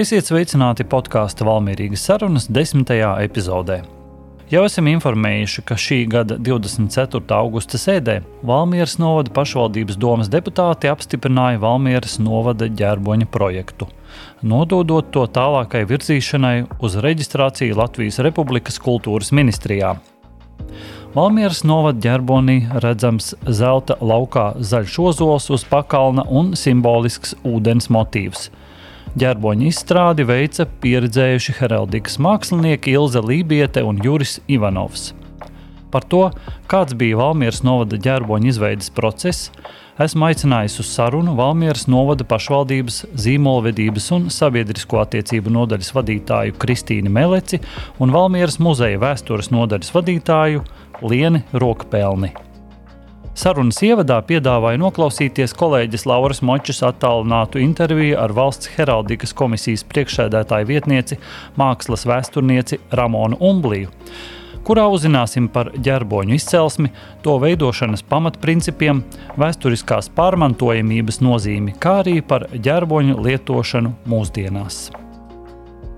Esiet sveicināti podkāstu Valmīrīgas sarunas desmitajā epizodē. Jau esam informējuši, ka šī gada 24. augusta sēdē Valmieras novada pašvaldības domas deputāti apstiprināja Valmieras novada ģerboņa projektu, nododot to tālākai virzīšanai uz reģistrāciju Latvijas Republikas kultūras ministrijā. Valmieras novada ģerbonī redzams zelta laukā zaļš ozols uz pakalna un simbolisks ūdens motīvs – Ģerboņa izstrādi veica pieredzējuši heraldikas mākslinieki Ilze Lībiete un Juris Ivanovs. Par to, kāds bija Valmieras novada ģerboņa izveides process, esmu aicinājis uz sarunu Valmieras novada pašvaldības zīmolvedības un sabiedrisko attiecību nodaļas vadītāju Kristīnu Meleci un Valmieras muzeja vēstures nodaļas vadītāju Lieni Rokpelni. Sarunas ievadā piedāvāja noklausīties kolēģis Lauras Močas attālinātu interviju ar valsts heraldikas komisijas priekšsēdētāju vietnieci, mākslas vēsturnieci Ramonu Umbliju, kurā uzzināsim par ģerboņu izcelsmi, to veidošanas pamatprincipiem, vēsturiskās pārmantojamības nozīmi, kā arī par ģerboņu lietošanu mūsdienās.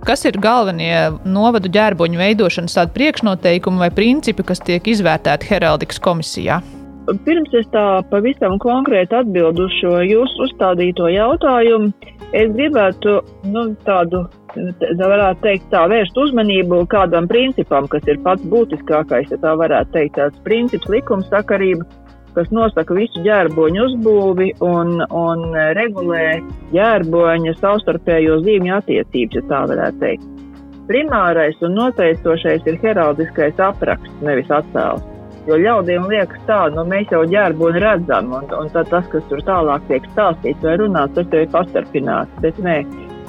Kas ir galvenie novadu ģērboņu veidošanas priekšnoteikumi vai principi, kas tiek izvērtēti heraldikas komisijā? Pirms es tā pavisam konkrēti atbildu uz šo jūsu uzstādīto jautājumu, es gribētu nu, tādu, tā varētu teikt, tā vērst uzmanību kādam principam, kas ir pats būtiskākais, ja tā varētu teikt, tāds princips likumsakarība, kas nosaka visu ģērboņu uzbūvi un, un regulē ģērboņa savstarpējo zīmju attiecības, ja tā varētu teikt. Primārais un noteicošais ir heraldiskais apraksts, nevis attēls. Jo ļaudīm liekas tā, nu mēs jau ģērbuni redzam, un, un tas, kas tur tālāk tiek stāstīts vai runāts, tas jau ir pastarpināts. Bet nē,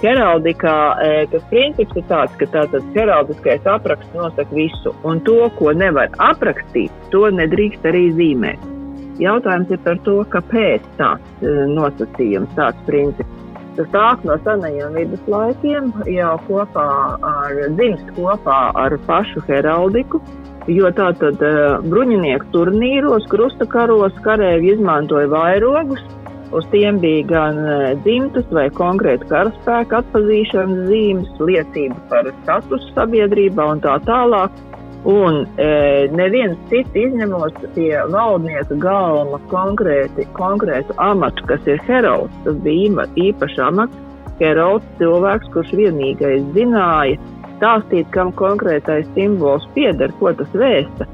heraldikā e, tas princips ir tāds, ka tātad heraldiskais apraksts nosaka visu, un to, ko nevar aprakstīt, to nedrīkst arī zīmēt. Jautājums ir par to, kāpēc tāds e, nosacījums, tāds princips. Tas nāk no senajiem viduslaikiem, jau kopā ar dzimst kopā ar pašu heraldiku, Jo tātad uh, bruņinieku turnīros, krustakaros karēji izmantoja vairogus. Uz tiem bija gan uh, dzimtas vai konkrēti karaspēka atpazīšanas zīmes, liecība par statusu sabiedrībā un tā tālāk. Un e, neviens cits izņemot pie valdnieka galma konkrēti, konkrētu amatu, kas ir heralds. Tas bija īpašs amats, heralds cilvēks, kurš vienīgais zināja, stāstīt, kam konkrētais simbols pieder, ko tas vēsta,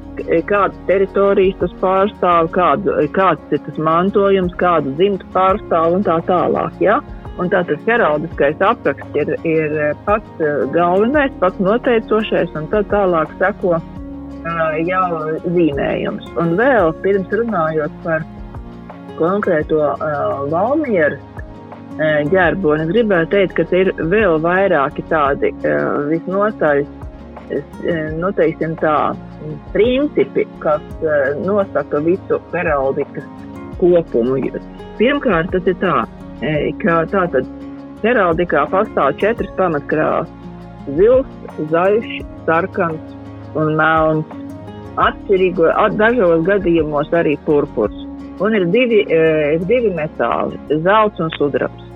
kādas teritorijas tas pārstāv, kādu, kāds ir tas mantojums, kādu dzimtu pārstāv un tā tālāk. Ja? Un tātad heraldiskais apraksts ir, ir pats eh, galvenais, pats noteicošais, un tad tālāk seko uh, jau zīmējums. Un vēl pirms runājot par konkrēto uh, Valmieras ģērboni. Es gribētu teikt, ka ir vēl vairāki tādi visnotaļ, nu, teiksim tā, principi, kas nosaka visu heraldikas kopumu. Pirmkārt, tas ir tā, ka tātad heraldikā pastāv četras pamatkrāsas - zils, zaļš, sarkans un melns. Atšķirīgo, dažos gadījumos arī purpurs. Un ir divi, ir divi metāli - zelts un sudrabs.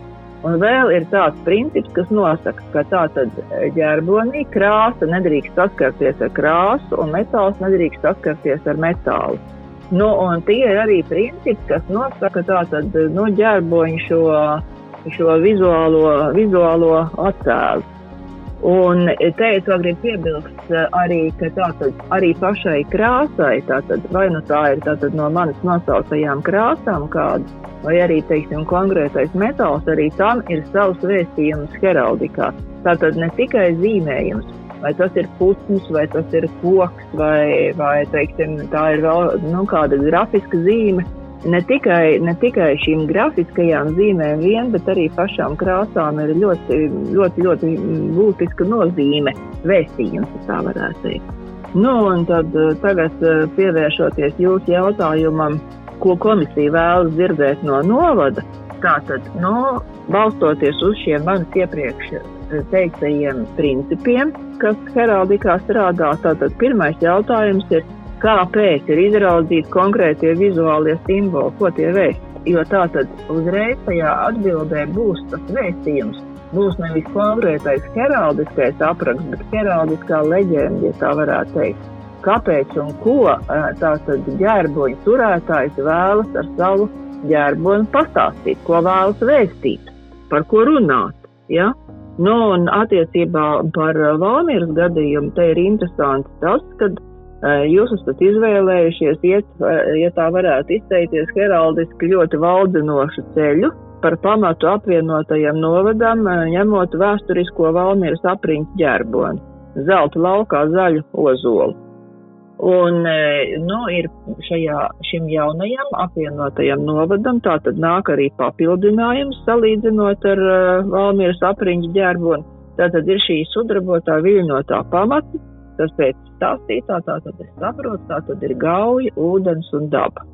Un vēl ir tāds princips, kas nosaka, ka tātad ģerbonī krāsa nedrīkst saskarties ar krāsu, un metāls nedrīkst saskarties ar metālu. Nu, tie ir arī principi, kas nosaka tātad, nu, ģerboņu šo, šo vizuālo, vizuālo attēlu. Un te es vēl gribu piebilst eh, arī, ka tātad arī pašai krāsai, tātad vai nu tā ir tātad no manas nosauctajām krāsām kāda, vai arī, teiksim, konkrētais metāls, arī tam ir savs vēstījums heraldikā. Tātad ne tikai zīmējums, vai tas ir putns, vai tas ir koks, vai, vai teiksim, tā ir vēl nu, kāda grafiska zīme, ne tikai, ne tikai šīm grafiskajām zīmēm vien, bet arī pašām krāsām ir ļoti, ļoti, ļoti būtiska nozīme, vēstījums, tā varētu teikt. Nu, tad eh, tagad eh, pievēršoties jūsu jautājumam, ko komisija vēlas dzirdēt no novada, tātad, nu, balstoties uz šiem manis iepriekš eh, teiktajiem principiem, kas heraldikā strādā, tātad pirmais jautājums ir, kāpēc ir izraudzīti konkrētie vizuālie simboli, ko tie vēst. Jo tā tad uzreiz tajā atbildē būs tas vēstījums. būs nevis konkrētais heraldiskais apraksts, bet heraldiskā leģenda, ja tā varētu teikt. Kāpēc un ko tātad ģērboņa turētājs vēlas ar savu ģērboni pastāstīt, ko vēlas vēstīt, par ko runāt. Ja? Nu, un attiecībā par Valmīras gadījumu te ir interesants tas, ka jūs esat izvēlējušies iet, ja tā varētu izteikties, heraldiski ļoti valdinošu ceļu par pamatu apvienotajam novadam, ņemot vēsturisko Valmīras apriņķu ģerboni, zelta laukā zaļu ozolu. Un, nu, ir šajā, šim jaunajam apvienotajam novadam, tā tad nāk arī papildinājums salīdzinot ar uh, Valmieras apriņķu ģerboni. Tātad ir šī sudrabotā viļņotā pamata, tas pēc stāstītā, tātad es saprotu, tātad ir gauja, ūdens un daba.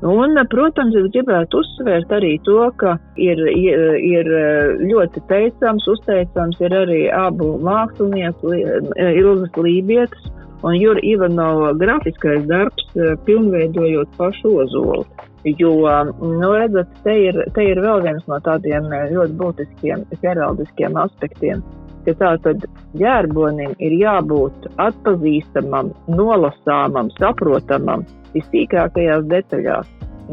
Un, protams, es gribētu uzsvērt arī to, ka ir, ir, ļoti teicams, uzteicams ir arī abu mākslinieku, Ilzas Lībietas un Jura Ivanova grafiskais darbs, eh, pilnveidojot pašu ozolu. Jo, nu, redzat, te ir, te ir vēl viens no tādiem eh, ļoti būtiskiem heraldiskiem aspektiem, ka tā tad ģērbonim ir jābūt atpazīstamam, nolasāmam, saprotamam visīkākajās detaļās.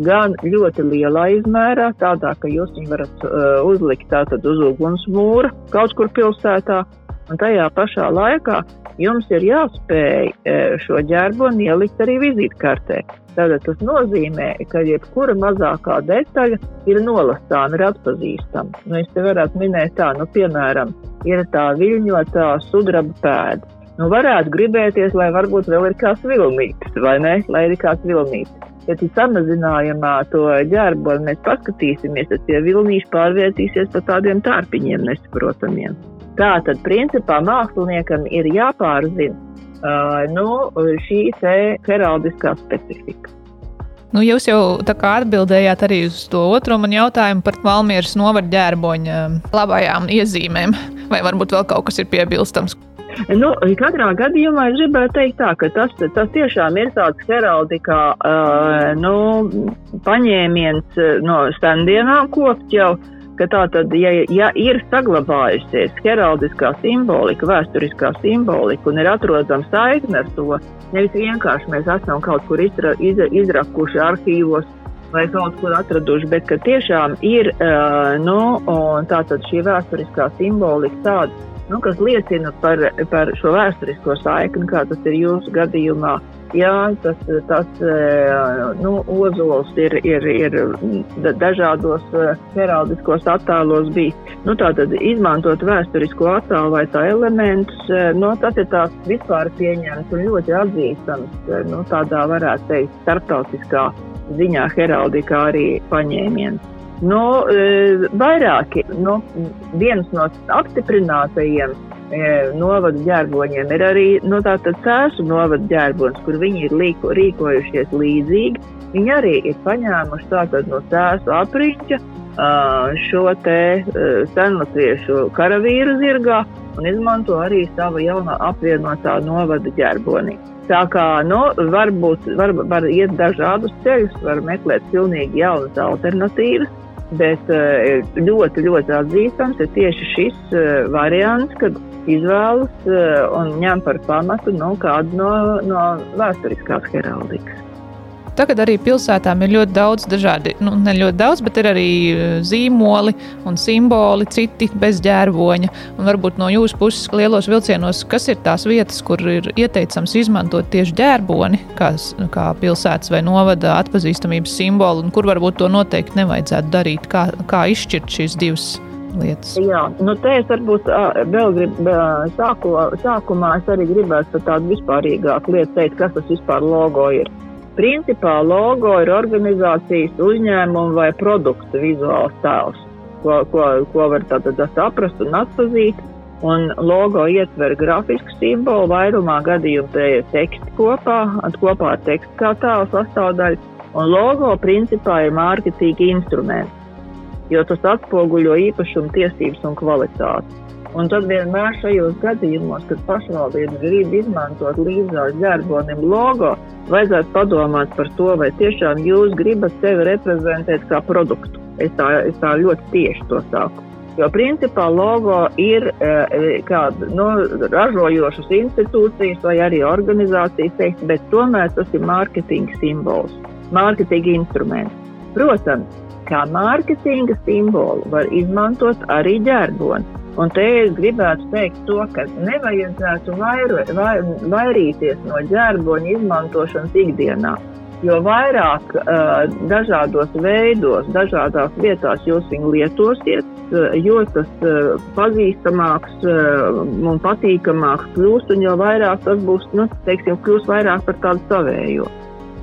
Gan ļoti lielā izmērā, tādā, ka jūs viņu varat uh, uzlikt tātad uz uguns mūra kaut kur pilsētā, un tajā pašā laikā jums ir jāspēj e, šo ģerboni ielikt arī vizītkartē. Tātad tas nozīmē, ka jebkura mazākā detaļa ir nolasāma, ir atpazīstama. Nu, es te varētu minēt tā, nu, piemēram, ir tā viļņotā sudraba pēda. Nu, varētu gribēties, lai varbūt vēl ir kāds vilnītis, vai ne, lai ir kāds vilnītis. Ja tu samazinājumā to ģērboni mēs paskatīsimies, tad tie vilnīši pārvērtīsies par tādiem tārpiņiem nesaprotamiem. Tā tad, principā, māksliniekam ir jāpārzina nu, šī heraldiskā specifika. Nu, jūs jau atbildējāt arī uz to otro man jautājumu par Valmieras novada ģērboņa labajām iezīmēm. Vai varbūt vēl kaut kas ir piebilstams? Nu, katrā gadījumā es gribēju teikt, tā, ka tas, tas tiešām ir tāds heraldikā uh, nu, paņēmiens no standienām kopt jau. Uh, ka tā tad, ja, ja ir saglabājusies heraldiskā simbolika, vēsturiskā simbolika un ir atrodama saikne ar to, nevis vienkārši mēs esam kaut kur izra, iz, izrakuši arhīvos vai kaut kur atraduši, bet ka tiešām ir uh, nu, tātad šī vēsturiskā simbolika tāda, nu, kas liecina par, par šo vēsturisko saikni, kā tas ir jūsu gadījumā Jā, tas, tas nu, ozols ir, ir, ir dažādos heraldiskos attēlos bijis. Nu, tātad izmantot vēsturisko attēlu vai tā elementus, nu, tas ir tās vispār pieņemts un ļoti atzīstams, nu, tādā varētu teikt, starptautiskā ziņā heraldikā arī paņēmiens. Nu, vairāki, nu, viens no apstiprinātajiem novadu ģērboņiem ir arī nu, cēsu novadu ģērbonis, kur viņi ir līko, rīkojušies līdzīgi. Viņi arī ir paņēmuši tātad no cēsu apriņķa šo te senlatviešu karavīru zirgā un izmanto arī savu jaunā apvienotā novada ģērboni. Tā kā nu, varbūt var, var iet dažādus ceļus, var meklēt pilnīgi jaunas alternatīvas, bet ļoti, ļoti atzīstams ir tieši šis variants, kad izvēlas eh, un ņem par pamatu nu, kādu no, no vēsturiskās heraldikas. Tagad arī pilsētām ir ļoti daudz dažādi, nu, ne ļoti daudz, bet ir arī eh, zīmoli un simboli, citi bez ģērboņa. Un varbūt no jūsu puses lielos vilcienos, kas ir tās vietas, kur ir ieteicams izmantot tieši ģērboni, kā, kā pilsētas vai novada atpazīstamības simbolu, un kur varbūt to noteikti nevajadzētu darīt, kā, kā izšķirt šīs divas lietas? Jā, nu te es varbūt vēl gribu, sāku, sākumā es arī gribētu tādu vispārīgāku lietu teikt, kas tas vispār logo ir. Principā logo ir organizācijas uzņēmuma vai produkta vizuāls tēls, ko, ko, ko var tātad saprast un atpazīt. Un logo ietver grafisku simbolu, vairumā gadījumu te ir teksti kopā, kopā ar tekstu kā tēla sastāvdaļa. Un logo principā ir mārketinga instruments jo tas atspoguļo īpašumu tiesības un kvalitāti. Un tad vienmēr šajos gadījumos, kad pašvaldība grib izmantot līdzās ģērbonim logo, vajadzētu padomāt par to, vai tiešām jūs gribat sevi reprezentēt kā produktu. Es tā, es tā ļoti tieši to saku. Jo principā logo ir kāda nu, ražojošas institūcijas vai arī organizācijas, teikt, bet tomēr tas ir mārketinga simbols, mārketinga instruments. Protams, kā mārketinga simbolu var izmantot arī ģerboni. Un te es gribētu teikt to, ka nevajadzētu vairu, vai, vairīties no ģērboņa izmantošanas ikdienā. Jo vairāk uh, dažādos veidos, dažādās vietās jūs viņu lietosiet, uh, jo tas uh, pazīstamāks uh, un patīkamāks kļūst, un jo vairāk tas būs, nu, teiksim, kļūst vairāk par tādu savējo.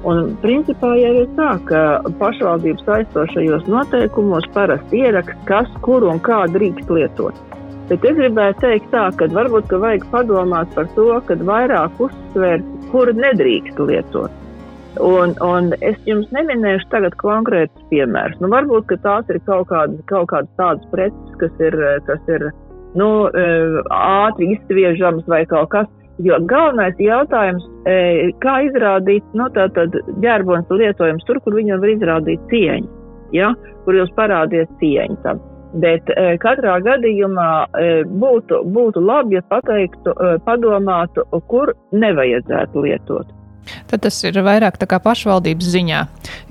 Un principā jau ir tā, ka pašvaldības aizstošajos noteikumos parasti ierakst, kas, kur un kā drīkst lietot. Bet es gribēju teikt tā, ka varbūt ka vajag padomāt par to, ka vairāk uzsvērt, kur nedrīkst lietot. Un, un es jums neminēšu tagad konkrētus piemērus. Nu, varbūt, tās ir kaut kādas, kaut kādas tādas preces, kas ir, kas ir nu, eh, ātri izsviežamas vai kaut kas. Jo galvenais jautājums, eh, kā izrādīt, nu, ģērbons lietojums tur, kur viņam var izrādīt cieņu, ja, kur jūs parādiet cieņu tam. Bet e, katrā gadījumā e, būtu, būtu labi, ja pateiktu, e, padomātu, kur nevajadzētu lietot. Tad tas ir vairāk tā kā pašvaldības ziņā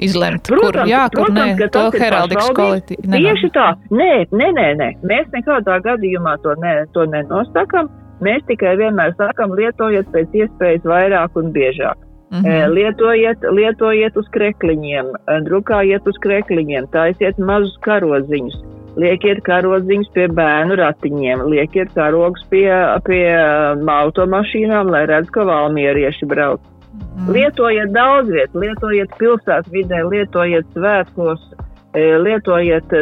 izlemt, protams, kur jā, kur protams, nē, to heraldikas kvalitāti. Tieši tā, nē, nē, nē, nē, mēs nekādā gadījumā to, ne, to nenosakam. Mēs tikai vienmēr sakam, lietojiet pēc iespējas vairāk un biežāk. Mm -hmm. Lietojiet, lietojiet uz krekliņiem, drukājiet uz krekliņiem, taisiet mazus karoziņus Liekiet karodziņus pie bērnu ratiņiem, liekiet karogus pie, pie um, automašīnām, lai redz, ka valmierieši brauc. Mm. Lietojiet daudz vietu, lietojiet pilsētvidē, lietojiet svētkos, e, lietojiet e,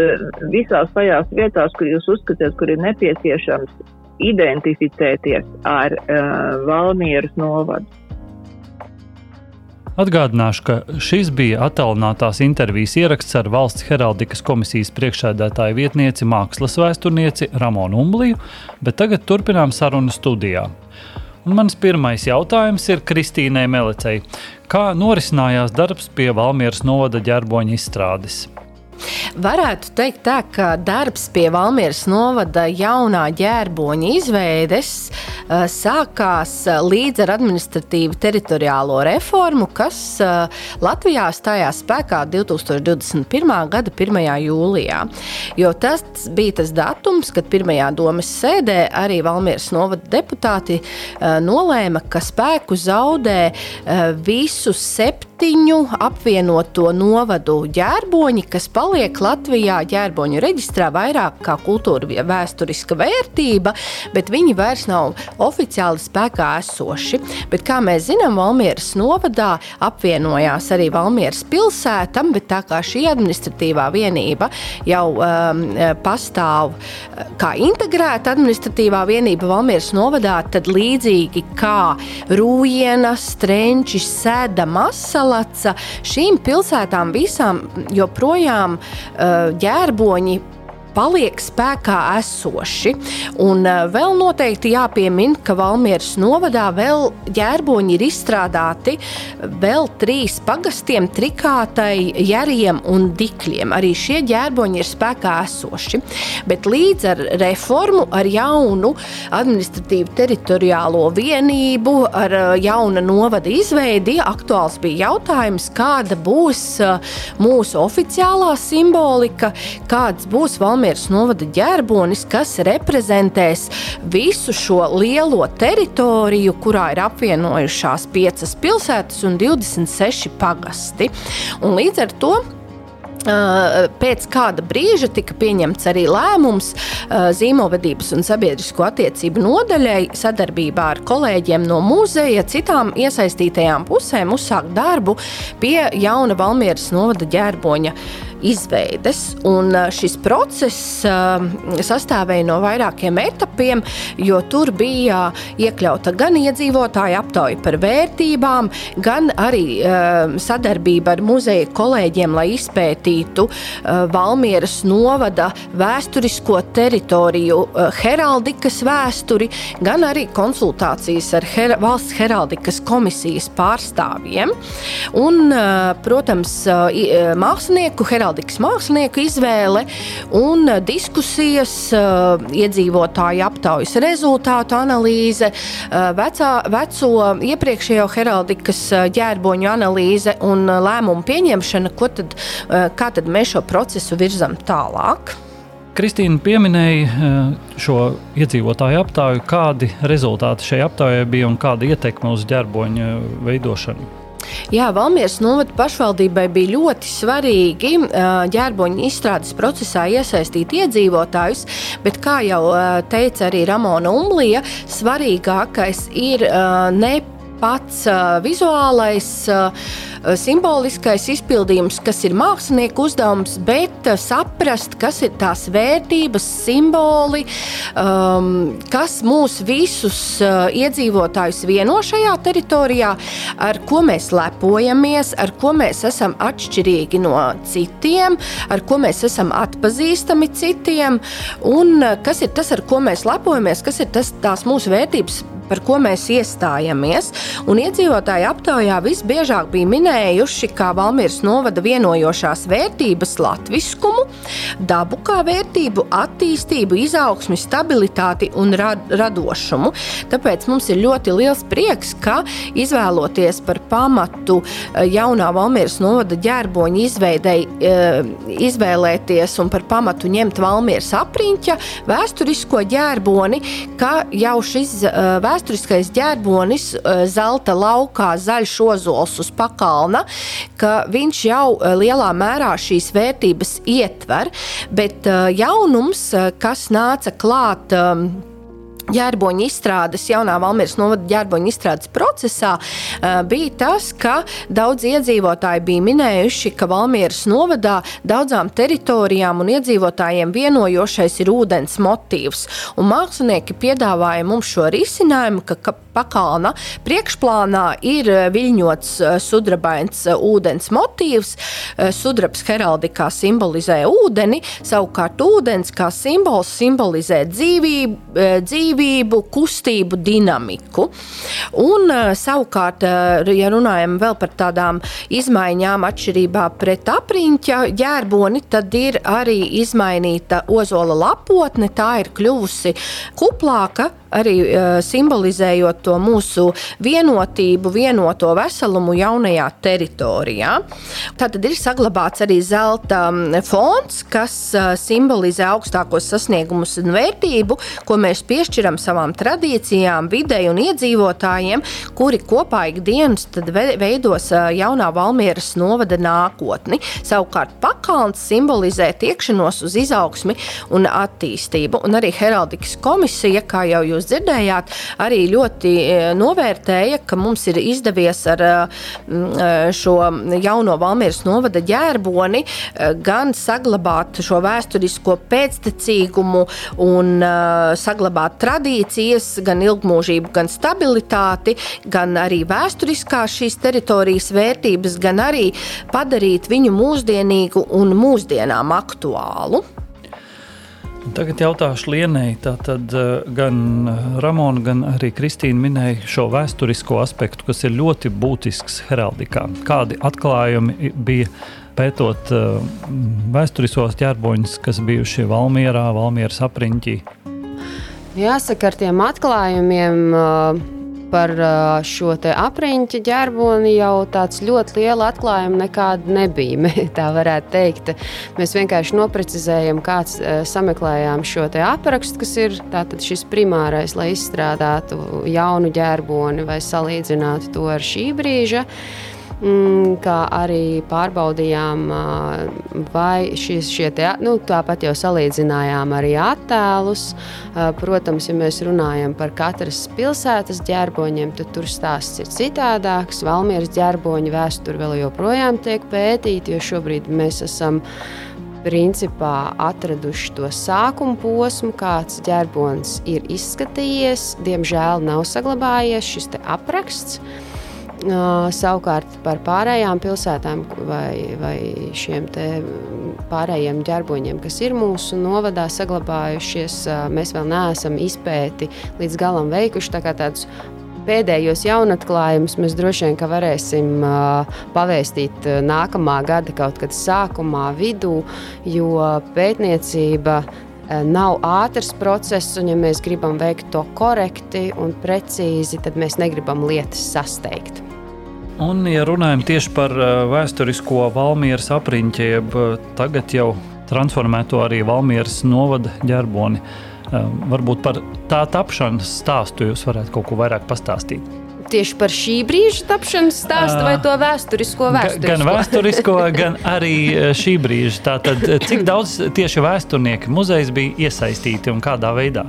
visās tajās vietās, kur jūs uzskatiet, kur ir nepieciešams identificēties ar uh, Valmieras novadu. Atgādināšu, ka šis bija attālinātās intervijas ieraksts ar valsts heraldikas komisijas priekšsēdētāju vietnieci, mākslas vēsturnieci Ramonu Umbliju, bet tagad turpinām sarunu studijā. Un mans pirmais jautājums ir Kristīnai Melicei. Kā norisinājās darbs pie Valmieras novada ģerboņa izstrādes? Varētu teikt, tā, ka darbs pie Valmieras novada jaunā ģērboņa izveides uh, sākās uh, līdz ar administratīvu teritoriālo reformu, kas uh, Latvijā stājās spēkā 2021. gada 1. jūlijā. Jo tas bija tas datums, kad pirmajā domas sēdē arī Valmieras novada deputāti nolēma, ka spēku zaudē visu septiņu apvienoto novadu ģērboņi, kas palīdz paliek Latvijā ģērboņu reģistrā vairāk kā kultūra vēsturiska vērtība, bet viņi vairs nav oficiāli spēkā esoši. Bet, kā mēs zinām, Valmieras novadā apvienojās arī Valmieras pilsēta, bet tā kā šī administratīvā vienība jau um, pastāv kā integrēta administratīvā vienība Valmieras novadā, tad līdzīgi kā Rūjiena, Strenčis, Sēda, Masalaca, šīm pilsētām visām joprojām Eh, ģērboņi paliek spēkā esoši. Un uh, vēl noteikti jāpiemina, ka Valmieras novadā vēl ģērboņi ir izstrādāti vēl trīs pagastiem, trikātai, jāriem un dikļiem. Arī šie ģērboņi ir spēkā esoši. Bet līdz ar reformu, ar jaunu administratīvu teritoriālo vienību, ar uh, jauna novada izveidi, aktuāls bija jautājums, kāda būs uh, mūsu oficiālā simbolika, kāds būs Valmieras Valmieras novada ģērbonis, kas reprezentēs visu šo lielo teritoriju, kurā ir apvienojušās piecas pilsētas un 26 pagasti. Un līdz ar to Pēc kāda brīža tika pieņemts arī lēmums zīmolvedības un sabiedrisko attiecību nodaļai sadarbībā ar kolēģiem no muzeja, citām iesaistītajām pusēm uzsākt darbu pie jauna Valmieras novada ģērboņa izveides. Un šis process sastāvēja no vairākiem etapiem, jo tur bija iekļauta gan iedzīvotāja aptauja par vērtībām, gan arī sadarbība ar muzeja kolēģiem, lai izpētītu Valmieras novada vēsturisko teritoriju, heraldikas vēsturi, gan arī konsultācijas ar her valsts heraldikas komisijas pārstāvjiem. Un, protams, mākslinieku heraldikas heraldikas mākslinieku izvēle un diskusijas, iedzīvotāju aptaujas rezultātu analīze, vecā, veco iepriekšējo heraldikas ģērboņu analīze un lēmumu pieņemšana, tad, kā tad mēs šo procesu virzam tālāk. Kristīna pieminēja eh, šo iedzīvotāju aptauju. Kādi rezultāti šai aptaujai bija un kāda ietekme uz ģerboņa veidošanu? Jā, Valmieras novada pašvaldībai bija ļoti svarīgi ģērboņa izstrādes procesā iesaistīt iedzīvotājus, bet, kā jau teica arī Ramona Umlija, svarīgākais ir ne pats vizuālais, simboliskais izpildījums, kas ir mākslinieka uzdevums, bet saprast, kas ir tās vērtības, simboli, kas mūs visus iedzīvotājus vieno šajā teritorijā, ar ko mēs lepojamies, ar ko mēs esam atšķirīgi no citiem, ar ko mēs esam atpazīstami citiem, un kas ir tas, ar ko mēs lepojamies, kas ir tas, tās mūsu vērtības par ko mēs iestājamies. Un iedzīvotāji aptaujā visbiežāk bija minējuši, kā Valmīras novada vienojošās vērtības latviskumu, dabu kā vērtību, attīstību, izaugsmi, stabilitāti un rad, radošumu. Tāpēc mums ir ļoti liels prieks, ka izvēloties par pamatu eh, jaunā Valmīras novada ģērboņa izveidei, eh, izvēlēties un par pamatu ņemt Valmīras apriņķa vēsturisko ģērboni, ka jau šis eh, vēsturiskais ģērbonis, eh, zelta laukā, zaļš ozols uz pakalna, ka viņš jau eh, lielā mērā šīs vērtības ietver, bet eh, jaunums, kas nāca klāt ģērboņa izstrādes, jaunā Valmīras novada ģērboņa izstrādes procesā bija tas, ka daudz iedzīvotāji bija minējuši, ka Valmīras novadā daudzām teritorijām un iedzīvotājiem vienojošais ir ūdens motīvs. Un mākslinieki piedāvāja mums šo risinājumu, ka, ka pakalna priekšplānā ir viļņots sudrabains ūdens motīvs. Sudrabs heraldikā simbolizē ūdeni, savukārt ūdens kā simbols simbolizē dzīvību, dzīvību kustību, dinamiku. Un, eh, savukārt, eh, ja runājam vēl par tādām izmaiņām, atšķirībā pret apriņķa ģērboni, tad ir arī izmainīta ozola lapotne. Tā ir kļuvusi kuplāka, arī uh, simbolizējot to mūsu vienotību, vienoto veselumu jaunajā teritorijā. Tad ir saglabāts arī zelta fons, kas uh, simbolizē augstākos sasniegumus un vērtību, ko mēs piešķiram savām tradīcijām, videi un iedzīvotājiem, kuri kopā ikdienas veidos uh, jaunā Valmieras novada nākotni. Savukārt pakalns simbolizē tiekšanos uz izaugsmi un attīstību. Un arī Heraldikas komisija, kā jau jūs jūs dzirdējāt, arī ļoti e, novērtēja, ka mums ir izdevies ar e, e, šo jauno Valmieras novada ģērboni gan saglabāt šo vēsturisko pēctecīgumu un saglabāt tradīcijas, gan ilgmūžību, gan stabilitāti, gan arī vēsturiskās šīs teritorijas vērtības, gan arī padarīt viņu mūsdienīgu un mūsdienām aktuālu. Tagad jautāšu Lienai. Tātad eh, gan Ramona, gan arī Kristīna minēja šo vēsturisko aspektu, kas ir ļoti būtisks heraldikā. Kādi atklājumi bija pētot uh, vēsturiskos ģerboņus, kas bijuši Valmierā, Valmieras apriņķī? Jāsaka, ar tiem atklājumiem. Uh par šo apriņķa ģerboni jau tāds ļoti liela atklājuma nekāda nebija. Tā varētu teikt. Mēs vienkārši noprecizējam, kāds sameklējām šo aprakstu, kas ir šis primārais, lai izstrādātu jaunu ģerboni vai salīdzinātu to ar šī brīža. Mm, kā arī pārbaudījām, vai šis, šie te, nu, tāpat jau salīdzinājām arī attēlus. Protams, ja mēs runājam par katras pilsētas ģerboņiem, tad tur stāsts ir citādāks. Valmieras ģerboņa vēsture vēl joprojām tiek pētīta, jo šobrīd mēs esam principā atraduši to sākuma posmu, kāds ģerbonis ir izskatījies. Diemžēl nav saglabājies šis apraksts. Savukārt par pārējām pilsētām vai, vai šiem pārējiem ģerboņiem, kas ir mūsu novadā saglabājušies, mēs vēl neesam izpēti līdz galam veikuši tā tādus pēdējos jaunatklājumus mēs droši vien varēsim pavēstīt nākamā gada kaut kad sākumā, vidū, jo pētniecība nav ātrs process, un ja mēs gribam veikt to korekti un precīzi, tad mēs negribam lietas sasteigt. Un, ja runājam tieši par vēsturisko Valmieras apriņķi, jeb tagad jau transformēto arī Valmieras novada ģerboni, varbūt par tā tapšanas stāstu jūs varētu kaut ko vairāk pastāstīt tieši par šī brīža tapšanas stāstu vai to vēsturisko vēsturisko? Gan vēsturisko, gan arī šī brīža. Tātad, cik daudz tieši vēsturnieki muzejs bija iesaistīti un kādā veidā?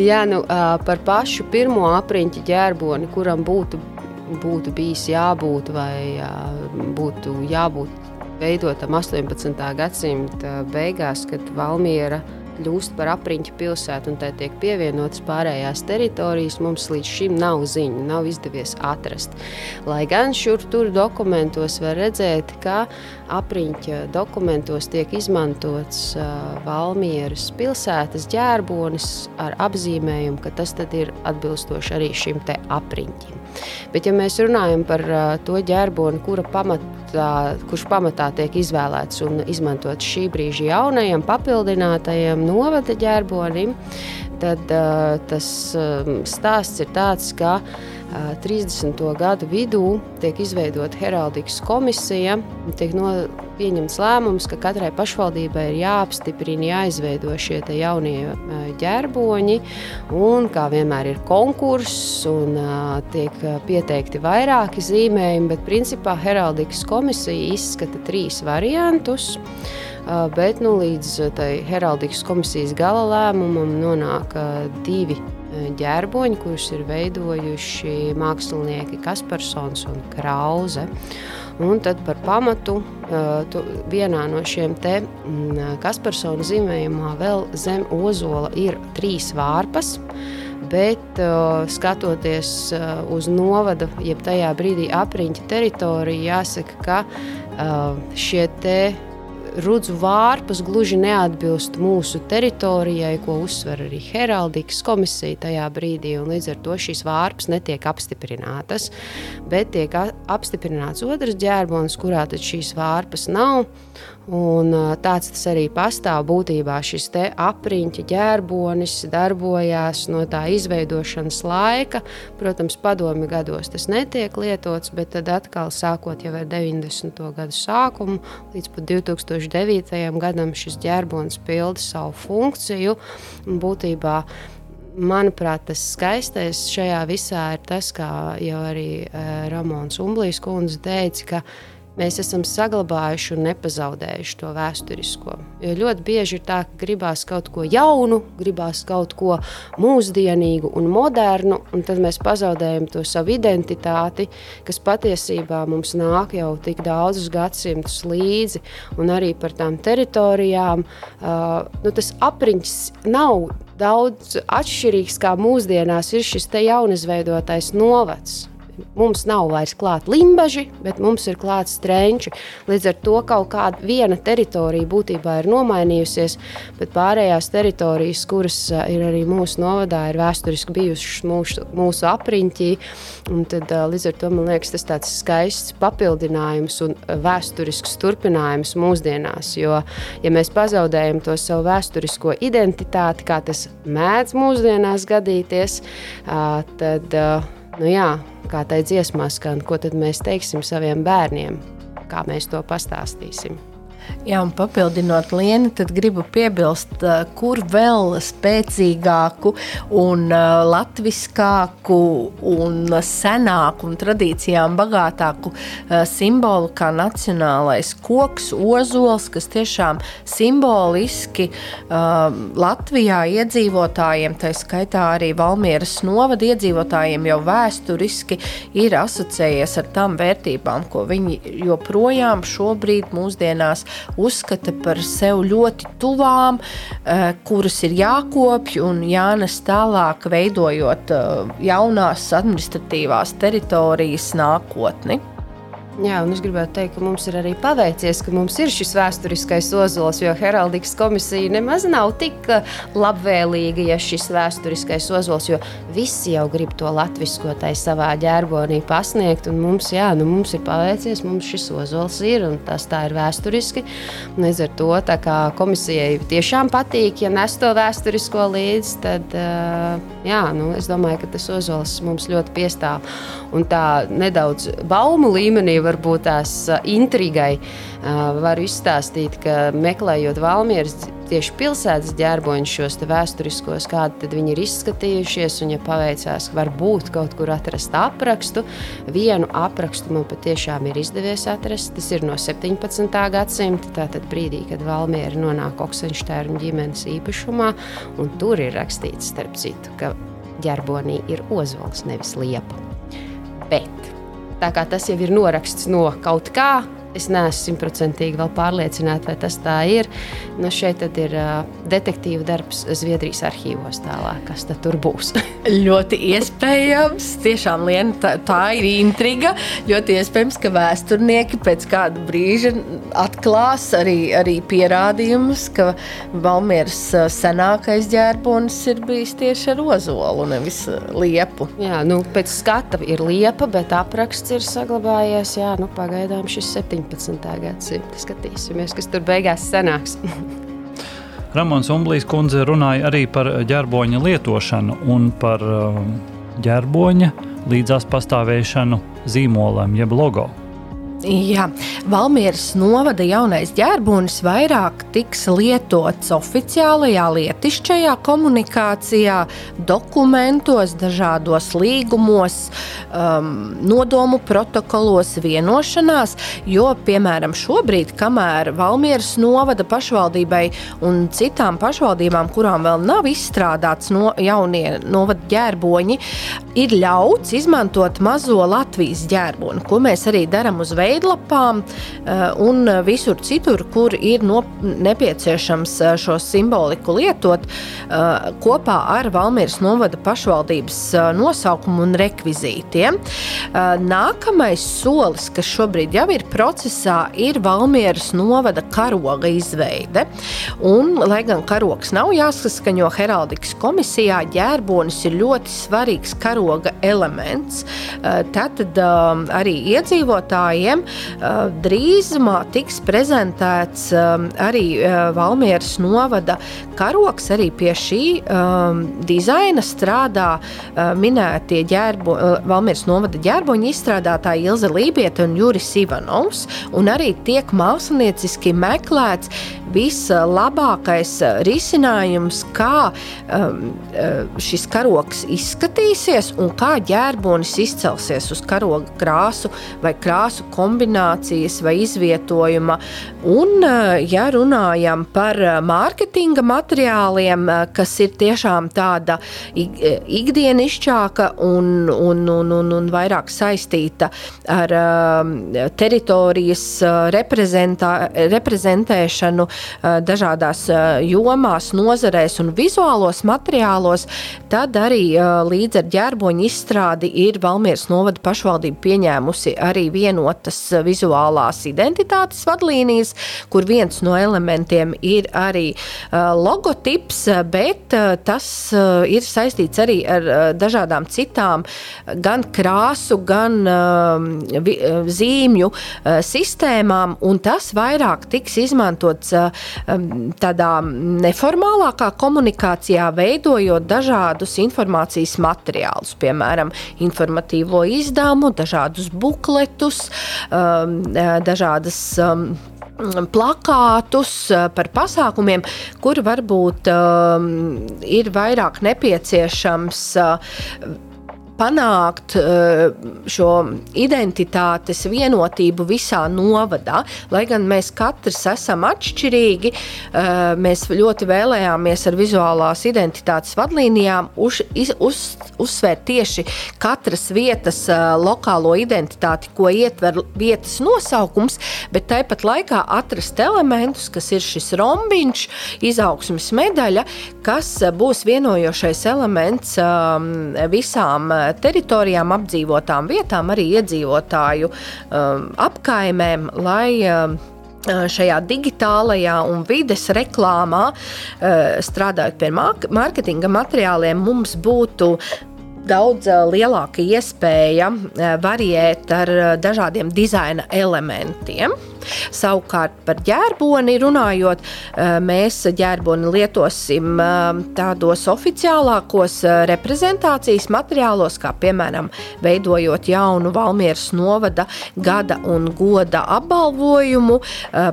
Jā, nu, par pašu pirmo apriņķa ģērboni, kuram būtu, būtu bijis jābūt vai būtu jābūt veidotam 18. gadsimta beigās, kad Valmiera kļūst par apriņķu pilsētu un tai tiek pievienotas pārējās teritorijas, mums līdz šim nav ziņu, nav izdevies atrast. Lai gan šur tur dokumentos var redzēt, ka apriņķa dokumentos tiek izmantots Valmieras pilsētas ģērbonis ar apzīmējumu, ka tas ir atbilstoši arī šim te apriņķim. Bet, ja mēs runājam par to ģērboni, kura pamatā, kurš pamatā tiek izvēlēts un izmantots šī brīža jaunajam, papildinātajam novada ģērbonim, tad uh, tas uh, stāsts ir tāds, ka 30. gadu vidū tiek izveidota heraldikas komisija. Tiek no, pieņemts lēmums, ka katrai pašvaldībai ir jāapstiprina, jāizveido šie jaunie ģerboņi. Un, kā vienmēr ir konkurss un tiek pieteikti vairāki zīmējumi, bet principā heraldikas komisija izskata trīs variantus. Bet nu, līdz tai heraldikas komisijas gala lēmumam nonāk divi ģērboņi, kurus ir veidojuši mākslinieki Kasparsons un Krause. Un tad par pamatu vienā no šiem te Kasparsona zīmējumā vēl zem ozola ir trīs vārpas. Bet, skatoties uz novada, jeb tajā brīdī apriņķa teritoriju, jāsaka, ka šie te rudzu vārpas gluži neatbilst mūsu teritorijai, ko uzsver arī Heraldikas komisija tajā brīdī. Līdz ar to šīs vārpas netiek apstiprinātas, bet tiek apstiprināts otrs ģērbonis, kurā šīs vārpas nav. Un, tāds tas arī pastāv. Būtībā šis apriņķa ģērbonis darbojās no tā izveidošanas laika. Protams, padomi gados tas netiek lietots, bet tad atkal sākot ar 90. gadu sākumu līdz 2009. gadam šis ģērbonis pilda savu funkciju. Būtībā manuprāt, tas skaistais šajā visā ir tas, kā jau arī Ramons Umblīs kundze teica, ka mēs esam saglabājuši un nepazaudējuši to vēsturisko. Jo ļoti bieži ir tā, ka gribās kaut ko jaunu, gribās kaut ko mūsdienīgu un modernu, un tad mēs pazaudējam to savu identitāti, kas patiesībā mums nāk jau tik daudzus gadsimtus līdzi, un arī par tām teritorijām. Uh, nu, tas apriņķis nav daudz atšķirīgs kā mūsdienās ir šis jaunizveidotais novads. Mums nav vairs klāta limbaži, bet mums ir klāta strēņķi. Līdz ar to kaut kāda viena teritorija būtībā ir nomainījusies, bet pārējās teritorijas, kuras ir arī mūsu novadā, ir vēsturiski bijušas mūsu, mūsu apriņķī. Tad, līdz ar to man liekas, tas tāds skaists papildinājums un vēsturisks turpinājums mūsdienās. Jo, ja mēs pazaudējam to savu vēsturisko identitāti, kā tas mēdz mūsdienās gadīties, tad nu jā, kā tai dziesmā skan, ko tad mēs teiksim saviem bērniem, kā mēs to pastāstīsim. Jā, un papildinot Lienu, tad gribu piebilst, kur vēl spēcīgāku un latviskāku un senāku un tradīcijām bagātāku simbolu kā nacionālais koks, ozols, kas tiešām simboliski Latvijā iedzīvotājiem, tā skaitā arī Valmieras novada iedzīvotājiem jau vēsturiski ir asociējies ar tām vērtībām, ko viņi joprojām šobrīd mūsdienās uzskata par sev ļoti tuvām, eh, kuras ir jākopj un jānes tālāk, veidojot eh, jaunās administratīvās teritorijas nākotni. Jā, un es gribētu teikt, ka mums ir arī paveicies, ka mums ir šis vēsturiskais ozols, jo heraldikas komisija nemaz nav tik uh, labvēlīga, ja šis vēsturiskais ozols, jo visi jau grib to latviskotai savā ģerbonī pasniegt, un mums, jā, nu, mums ir paveicies, mums šis ozols ir, un tas tā ir vēsturiski. Līdz ar to, tā kā komisijai tiešām patīk, ja nes to vēsturisko līdzi, tad, uh, jā, nu, es domāju, ka tas ozols mums ļoti piestāv. Un tā nedaudz baumu līmenī varbūt tās intrigai varu izstāstīt, ka meklējot Valmieras tieši pilsētas ģērboņus, šos vēsturiskos, kādi viņi ir izskatījušies. Un, ja paveicās, varbūt kaut kur atrast aprakstu, vienu aprakstu man patiešām ir izdevies atrast. Tas ir no 17. gadsimta, tātad brīdī, kad Valmiera nonāk Oksenštērnu ģimenes īpašumā. Tur ir rakstīts, starp citu, ka ģerbonī ir ozols, nevis liepa. Bet tā kā tas jau ir noraksts no kaut kā, Es neesmu simtprocentīgi pārliecināta, vai tas tā ir. Nu, šeit ir uh, detektīva darbs Zviedrijas arhīvos tālāk, kas tur būs. ļoti iespējams, tiešām Liena, tā, tā ir intriga. Ļoti iespējams, ka vēsturnieki pēc kāda brīža atklās arī, arī pierādījumus, ka Valmieras senākais ģērbonis ir bijis tieši ar ozolu, nevis liepu. Jā, nu, pēc skata ir liepa, bet apraksts ir saglabājies. Jā, nu, pagaidām šis 7. 19. gadsimta. Skatīsimies, kas tur beigās sanāks. Ramons Umblīs kundze runāja arī par ģerboņa lietošanu un par uh, ģerboņa līdzās pastāvēšanu zīmolam jeb logo. Jā, Valmieras novada jaunais ģērbonis vairāk tiks lietots oficiālajā, lietišķajā komunikācijā, dokumentos, dažādos līgumos, um, nodomu protokolos, vienošanās. Jo, piemēram, šobrīd, kamēr Valmieras novada pašvaldībai un citām pašvaldībām, kurām vēl nav izstrādāts no, jaunie novada ģērboņi, ir ļauts izmantot mazo Latvijas ģērboni, ko mēs arī darām uz veidu veidlapām eh, un visur citur, kur ir no, nepieciešams eh, šo simboliku lietot eh, kopā ar Valmieras novada pašvaldības nosaukumu un rekvizītiem. Nākamais solis, kas šobrīd jau ir procesā, ir Valmieras novada karoga izveide. Un, lai gan karogs nav jāsaskaņo heraldikas komisijā, ģērbonis ir ļoti svarīgs karoga elements. Tātad arī iedzīvotājiem gadiem drīzumā tiks prezentēts arī Valmieras novada karoks. Arī pie šī dizaina strādā minētie ģērbo, Valmieras novada ģērboņu izstrādātāji Ilze Lībieta un Juris Ivanovs. Un arī tiek mākslinieciski meklēts vislabākais risinājums, kā um, šis karoks izskatīsies un kā ģērbonis izcelsies uz karoga krāsu vai krāsu kombināciju kombinācijas vai izvietojuma. Un, eh, ja runājam par eh, mārketinga materiāliem, eh, kas ir tiešām tāda ikdienišķāka un, un, un, un, un vairāk saistīta ar teritorijas reprezentēšanu dažādās jomās, nozarēs un vizuālos materiālos, tad arī līdz ar ģērboņu izstrādi ir Valmieras novada pašvaldība pieņēmusi arī vienotas vizuālās identitātes vadlīnijas, kur viens no elementiem ir arī uh, logotips, bet uh, tas ir saistīts arī ar dažādām citām gan krāsu, gan vi, zīmju sistēmām, un tas vairāk tiks izmantots tādā neformālākā komunikācijā, veidojot dažādus informācijas materiālus, piemēram, informatīvo izdevumu, dažādus bukletus, Um, uh, dažādas um, plakātus uh, par pasākumiem, kur varbūt um, ir vairāk nepieciešams uh, panākt eh, šo identitātes vienotību visā novadā. Lai gan mēs katrs esam atšķirīgi, eh, mēs ļoti vēlējāmies ar vizuālās identitātes vadlīnijām uz, uz, uzsvērt tieši katras vietas eh, lokālo identitāti, ko ietver vietas nosaukums, bet tāpat laikā atrast elementus, kas ir šis rombiņš, izaugsmes medaļa, kas būs vienojošais elements visām teritorijām, apdzīvotām vietām, arī iedzīvotāju um, apkaimēm, lai um, šajā digitālajā un vides reklāmā, strādājot pie mārketinga materiāliem, mums būtu daudz lielāka iespēja variēt ar dažādiem dizaina elementiem. Savukārt par ģērboni runājot, mēs ģērboni lietosim tādos oficiālākos reprezentācijas materiālos, kā piemēram veidojot jaunu Valmieras novada gada un goda apbalvojumu,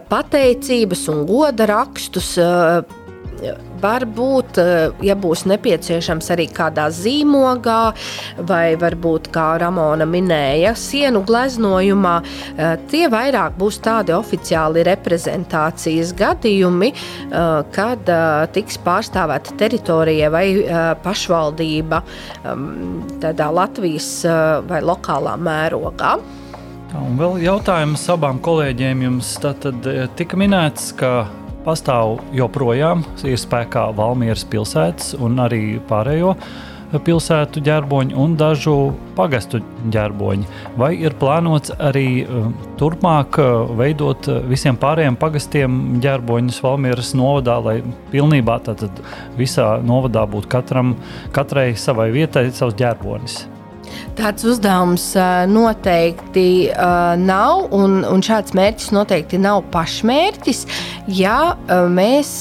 pateicības un goda rakstus Varbūt, eh, ja būs nepieciešams arī kādā zīmogā, vai varbūt, kā Ramona minēja, sienu gleznojumā, eh, tie vairāk būs tādi oficiāli reprezentācijas gadījumi, eh, kad tiks pārstāvēta teritorija vai pašvaldība ehm, tādā Latvijas vai lokālā mērogā. Un vēl jautājums abām kolēģiem. Jums tad tika minēts, ka pastāv joprojām, ir spēkā Valmieras pilsētas un arī pārējo pilsētu ģerboņi un dažu pagastu ģerboņi. Vai ir plānots arī um, turpmāk uh, veidot uh, visiem pārējiem pagastiem ģerboņus Valmieras novadā, lai pilnībā visā novadā būtu katram, katrai savai vietai savs ģerbonis? Tāds uzdevums noteikti nav, un, un šāds mērķis noteikti nav pašmērķis. Ja mēs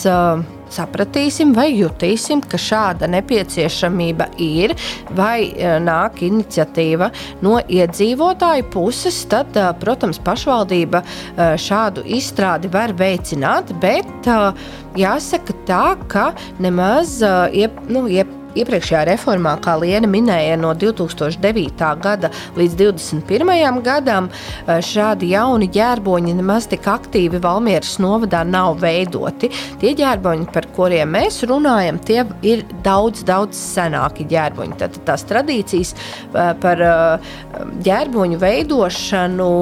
sapratīsim vai jutīsim, ka šāda nepieciešamība ir, vai nāk iniciatīva no iedzīvotāju puses, tad, protams, pašvaldība šādu izstrādi var veicināt, bet jāsaka tā, ka nemaz iep, nu, iep, iepriekšējā reformā, kā Liena minēja, no 2009. gada līdz 2021. gadam eh, šādi jauni ģērboņi nemaz tik aktīvi Valmieras novadā nav veidoti. Tie ģērboņi, par kuriem mēs runājam, tie ir daudz, daudz senāki ģērboņi. Tad tās tradīcijas eh, par eh, ģērboņu veidošanu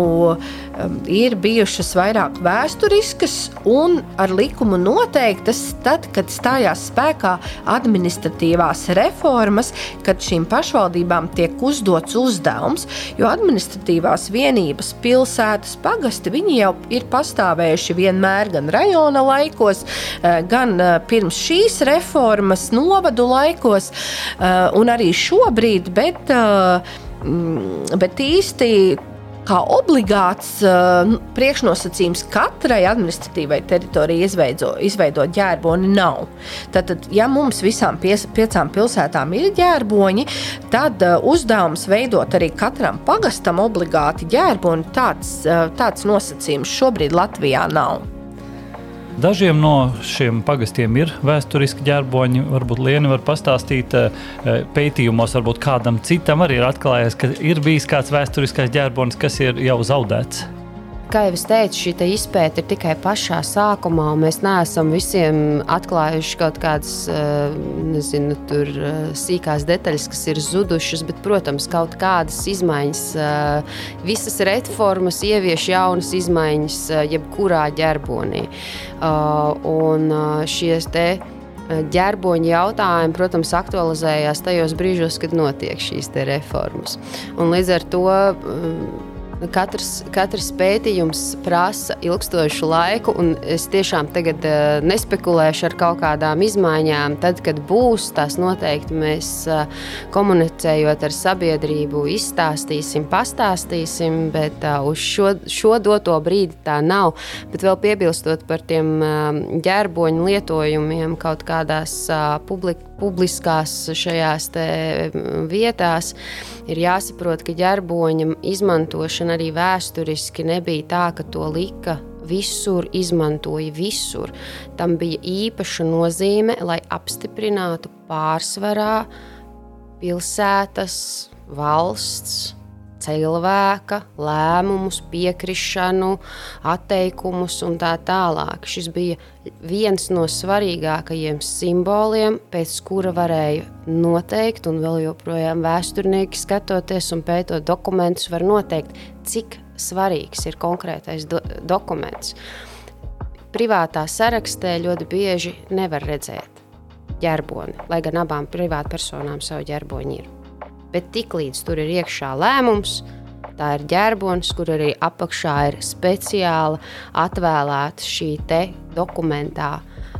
ir bijušas vairāk vēsturiskas un ar likumu noteiktas tad, kad stājās spēkā administratīvās reformas, kad šīm pašvaldībām tiek uzdots uzdevums, jo administratīvās vienības, pilsētas, pagasti jau ir pastāvējuši vienmēr gan rajona laikos, eh, gan eh, pirms šīs reformas, novadu laikos, eh, un arī šobrīd, bet, mm, bet īsti kā obligāts uh, priekšnosacījums katrai administratīvai teritorijai izveido, izveidot ģērboni nav. Tātad, ja mums visām pies, piecām pilsētām ir ģērboņi, tad uh, uzdevums veidot arī katram pagastam obligāti ģērboni, tāds, uh, tāds nosacījums šobrīd Latvijā nav. Dažiem no šiem pagastiem ir vēsturiski ģerboņi. Varbūt Lienu var pastāstīt eh, pētījumos, varbūt kādam citam arī ir atklājies, ka ir bijis kāds vēsturiskais ģerbonis, kas ir jau zaudēts kā jau es teicu, šī izpēta ir tikai pašā sākumā, mēs neesam visiem atklājuši kaut kādas eh, nezinu, tur, eh, sīkās detaļas, kas ir zudušas. Bet, protams, kaut kādas izmaiņas, eh, visas reformas ievieš jaunas izmaiņas jebkurā ģerbonī. Un šies te ģerboņa jautājumi, protams, aktualizējās tajos brīžos, kad notiek šīs reformas. Un līdz ar to Katrs, katrs pētījums prasa ilgstošu laiku, un es tiešām tagad uh, nespekulēšu ar kaut kādām izmaiņām. Tad, kad būs, tās noteikti mēs uh, komunicējot ar sabiedrību, izstāstīsim, pastāstīsim, bet uh, uz šo, šo doto brīdi tā nav. Bet vēl piebilstot par tiem ģērboņu lietojumiem kaut kādās publikās publiskās šajās vietās, ir jāsaprot, ka ģerboņa izmantošana arī vēsturiski nebija tā, ka to lika visur, izmantoja visur. Tam bija īpaša nozīme, lai apstiprinātu pārsvarā pilsētas, valsts cilvēka lēmumus, piekrišanu, atteikumus un tā tālāk. Šis bija viens no svarīgākajiem simboliem, pēc kura varēja noteikt, un vēl joprojām vēsturnieki skatoties un pētot dokumentus, var noteikt, cik svarīgs ir konkrētais do dokuments. Privātā sarakstē ļoti bieži nevar redzēt ģerboni, lai gan abām privātpersonām savu ģerboni ir Bet tiklīdz tur ir iekšā lēmums, tā ir ģērbonis, kur arī apakšā ir speciāli atvēlēta šī dokumentā.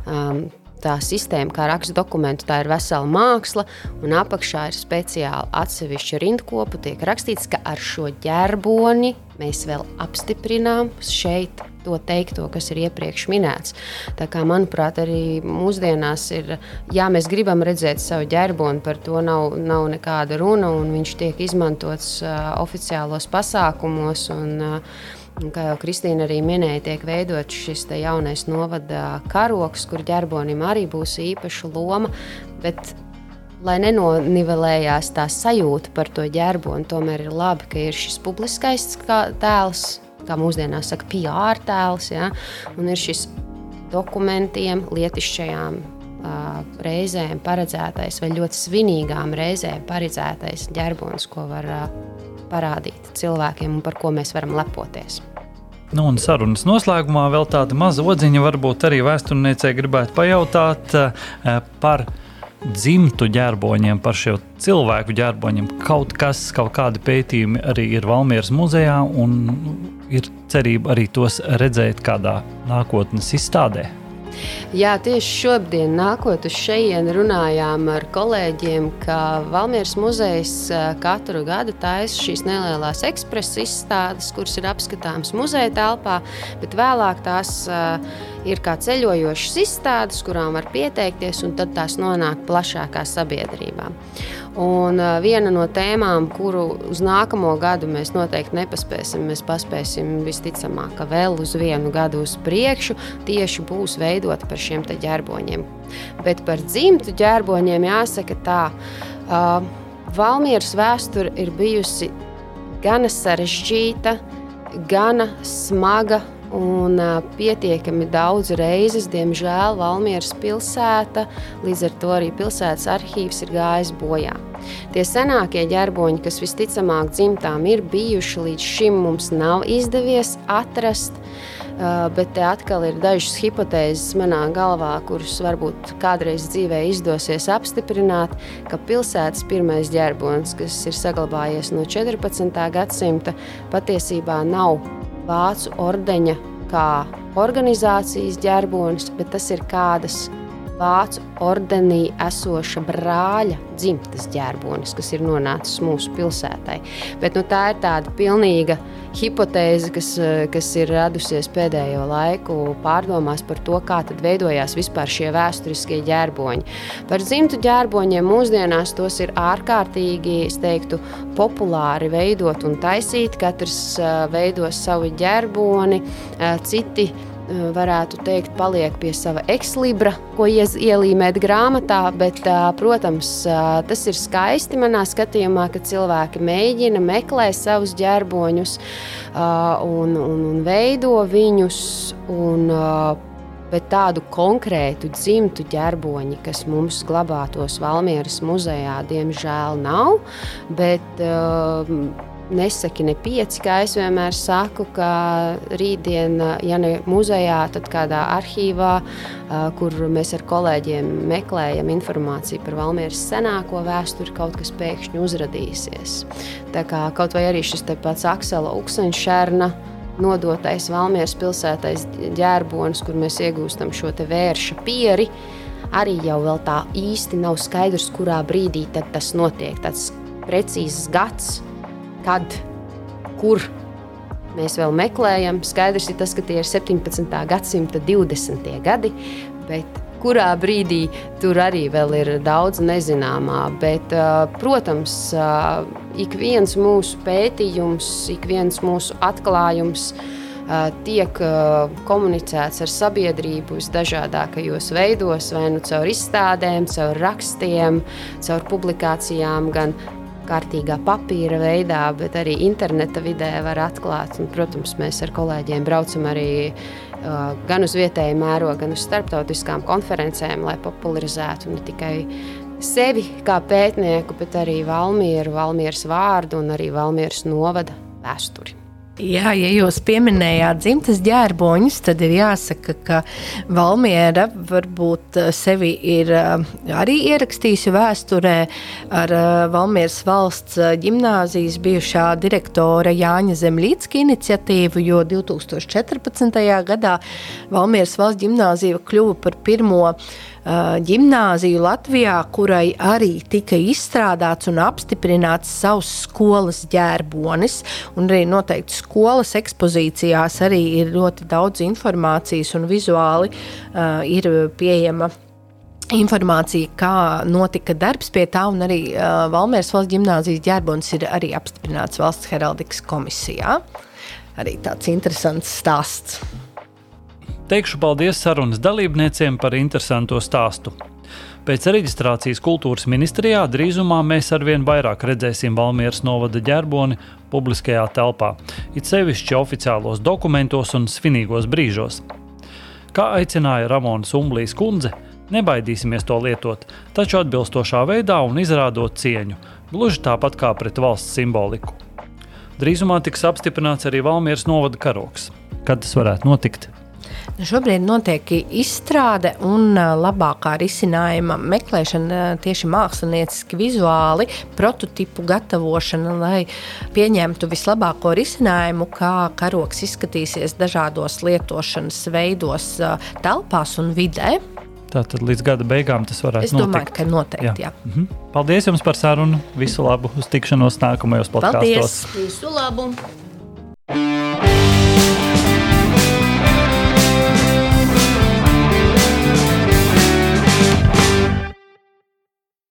Um, tā sistēma, kā raksta dokumentu, tā ir vesela māksla, un apakšā ir speciāli atsevišķa rindkopa. Tiek rakstīts, ka ar šo ģerboni mēs vēl apstiprinām šeit to teikto, kas ir iepriekš minēts. Tā kā, manuprāt, arī mūsdienās ir, ja mēs gribam redzēt savu ģerboni, par to nav, nav nekāda runa, un viņš tiek izmantots uh, oficiālos pasākumos. Un, uh, kā jau Kristīna arī minēja, tiek veidots šis jaunais novada karoks, kur ģerbonim arī būs īpaša loma. Bet, lai nenonivelējās tā sajūta par to ģerboni, tomēr ir labi, ka ir šis publiskais tēls, kā mūsdienās saka, PR tēls, ja? un ir šis dokumentiem, lietišķajām reizēm paredzētais, vai ļoti svinīgām reizēm paredzētais ģerbonis, ko var parādīt cilvēkiem un par ko mēs varam lepoties. Nu, un sarunas noslēgumā vēl tāda maza odziņa, varbūt arī vēsturniecei gribētu pajautāt uh, par dzimtu ģerboņiem, par šo cilvēku ģerboņiem. Kaut kas, kaut kādi pētījumi arī ir Valmieras muzejā, un ir cerība arī tos redzēt kādā nākotnes izstādē. Jā, tieši šodien, nākot uz šejienu, runājām ar kolēģiem, ka Valmieras muzejs katru gadu taisa šīs nelielās ekspresa izstādes, kuras ir apskatāmas muzeja telpā, bet vēlāk tās ir kā ceļojošas izstādes, kurām var pieteikties, un tad tās nonāk plašākā sabiedrībā. Un viena no tēmām, kuru uz nākamo gadu mēs noteikti nepaspēsim, mēs paspēsim visticamāk vēl uz vienu gadu uz priekšu, tieši būs veidota par šiem ģerboņiem. Bet par dzimtu ģerboņiem jāsaka tā, uh, Valmieras vēsture ir bijusi gana sarežģīta, gana smaga Un pietiekami daudz reizes, diemžēl, Valmieras pilsēta, līdz ar to arī pilsētas arhīvs ir gājis bojā. Tie senākie ģerboņi, kas visticamāk dzimtām ir bijuši, līdz šim mums nav izdevies atrast. Bet te atkal ir dažas hipotēzes manā galvā, kuras varbūt kādreiz dzīvē izdosies apstiprināt, ka pilsētas pirmais ģerbonis, kas ir saglabājies no 14. gadsimta, patiesībā nav vācu ordeņa kā organizācijas ģerbonis, bet tas ir kādas vācu ordenī esoša brāļa dzimtas ģērbonis, kas ir nonācis mūsu pilsētai. Bet, nu, tā ir tāda pilnīga hipotēze, kas, kas ir radusies pēdējo laiku pārdomās par to, kā veidojās vispār šie vēsturiskie ģērboņi. Par dzimtu ģērboņiem mūsdienās tos ir ārkārtīgi, es teiktu, populāri veidot un taisīt. Katrs veido savu ģērboni, citi Eh, varētu teikt, paliek pie sava ekslibra, ko ielīmēt grāmatā. Bet, eh, protams, eh, tas ir skaisti manā skatījumā, ka cilvēki mēģina meklēt savus ģerboņus un, un, un veido viņus. Un, Bet tādu konkrētu dzimtu ģerboņi, kas mums glabātos Valmieras muzejā, diemžēl nav. Bet, uh, nesaki ne pieci, kā es vienmēr saku, ka rītdien, ja ne muzejā, tad kādā arhīvā, kur mēs ar kolēģiem meklējam informāciju par Valmieras senāko vēsturi, kaut kas pēkšņi uzradīsies. Tā kā kaut vai arī šis pats Aksela Uksenšerna nodotais Valmieras pilsētais ģērbonis, kur mēs iegūstam šo vērša pieri, arī jau tā īsti nav skaidrs, kurā brīdī tas notiek. Tas precīzs gads, kad, kur mēs vēl meklējam. Skaidrs ir tas, ka tie ir 17. gadsimta 20. gadi, bet kurā brīdī tur arī vēl ir daudz nezināmā. Bet, protams, ik viens mūsu pētījums, ik viens mūsu atklājums tiek komunicēts ar sabiedrību visdažādākajos veidos, vai nu caur izstādēm, caur rakstiem, caur publikācijām, gan kārtīgā papīra veidā, bet arī interneta vidē var atklāt. Un, protams, mēs ar kolēģiem braucam arī uh, gan uz vietēju mērogu, gan uz starptautiskām konferencēm, lai popularizētu ne tikai sevi kā pētnieku, bet arī Valmieru, Valmieras vārdu un arī Valmieras novada vēsturi. Jā, ja jūs pieminējāt dzimtas ģērboņus, tad ir jāsaka, ka Valmiera varbūt eh, sevi ir eh, arī ierakstījusi vēsturē ar eh, Valmieras valsts ģimnāzijas bijušā direktora Jāņa Zemlītska iniciatīvu, jo 2014. gadā Valmieras valsts ģimnāzija kļuva par pirmo ģimnāziju Latvijā, kurai arī tika izstrādāts un apstiprināts savs skolas ģērbonis. Un arī noteikti skolas ekspozīcijās arī ir ļoti daudz informācijas un vizuāli uh, ir pieejama informācija, kā notika darbs pie tā, un arī uh, Valmēras valsts gimnāzijas ģērbonis ir arī apstiprināts valsts heraldikas komisijā. Arī tāds interesants stāsts. Teikšu paldies sarunas dalībniecēm par interesantu stāstu. Pēc reģistrācijas kultūras ministrijā drīzumā mēs arvien vairāk redzēsim Valmieras novada ģerboni publiskajā telpā, it sevišķi oficiālos dokumentos un svinīgos brīžos. Kā aicināja Ramonas Umblīs kundze, nebaidīsimies to lietot, taču atbilstošā veidā un izrādot cieņu, gluži tāpat kā pret valsts simboliku. Drīzumā tiks apstiprināts arī Valmieras novada karoks. Kad tas varētu notikt? Šobrīd notiek izstrāde un labākā risinājuma meklēšana tieši mākslinieciski, vizuāli, prototipu gatavošana, lai pieņemtu vislabāko risinājumu, kā karoks izskatīsies dažādos lietošanas veidos, telpās un vidē. Tātad līdz gada beigām tas varētu būt. Es domāju, notikt. ka noteikti. Jā. Jā. Mhm. Paldies jums par sarunu. Visu labu uz tikšanos nākamajos podkāstos. Paldies! Visu labu!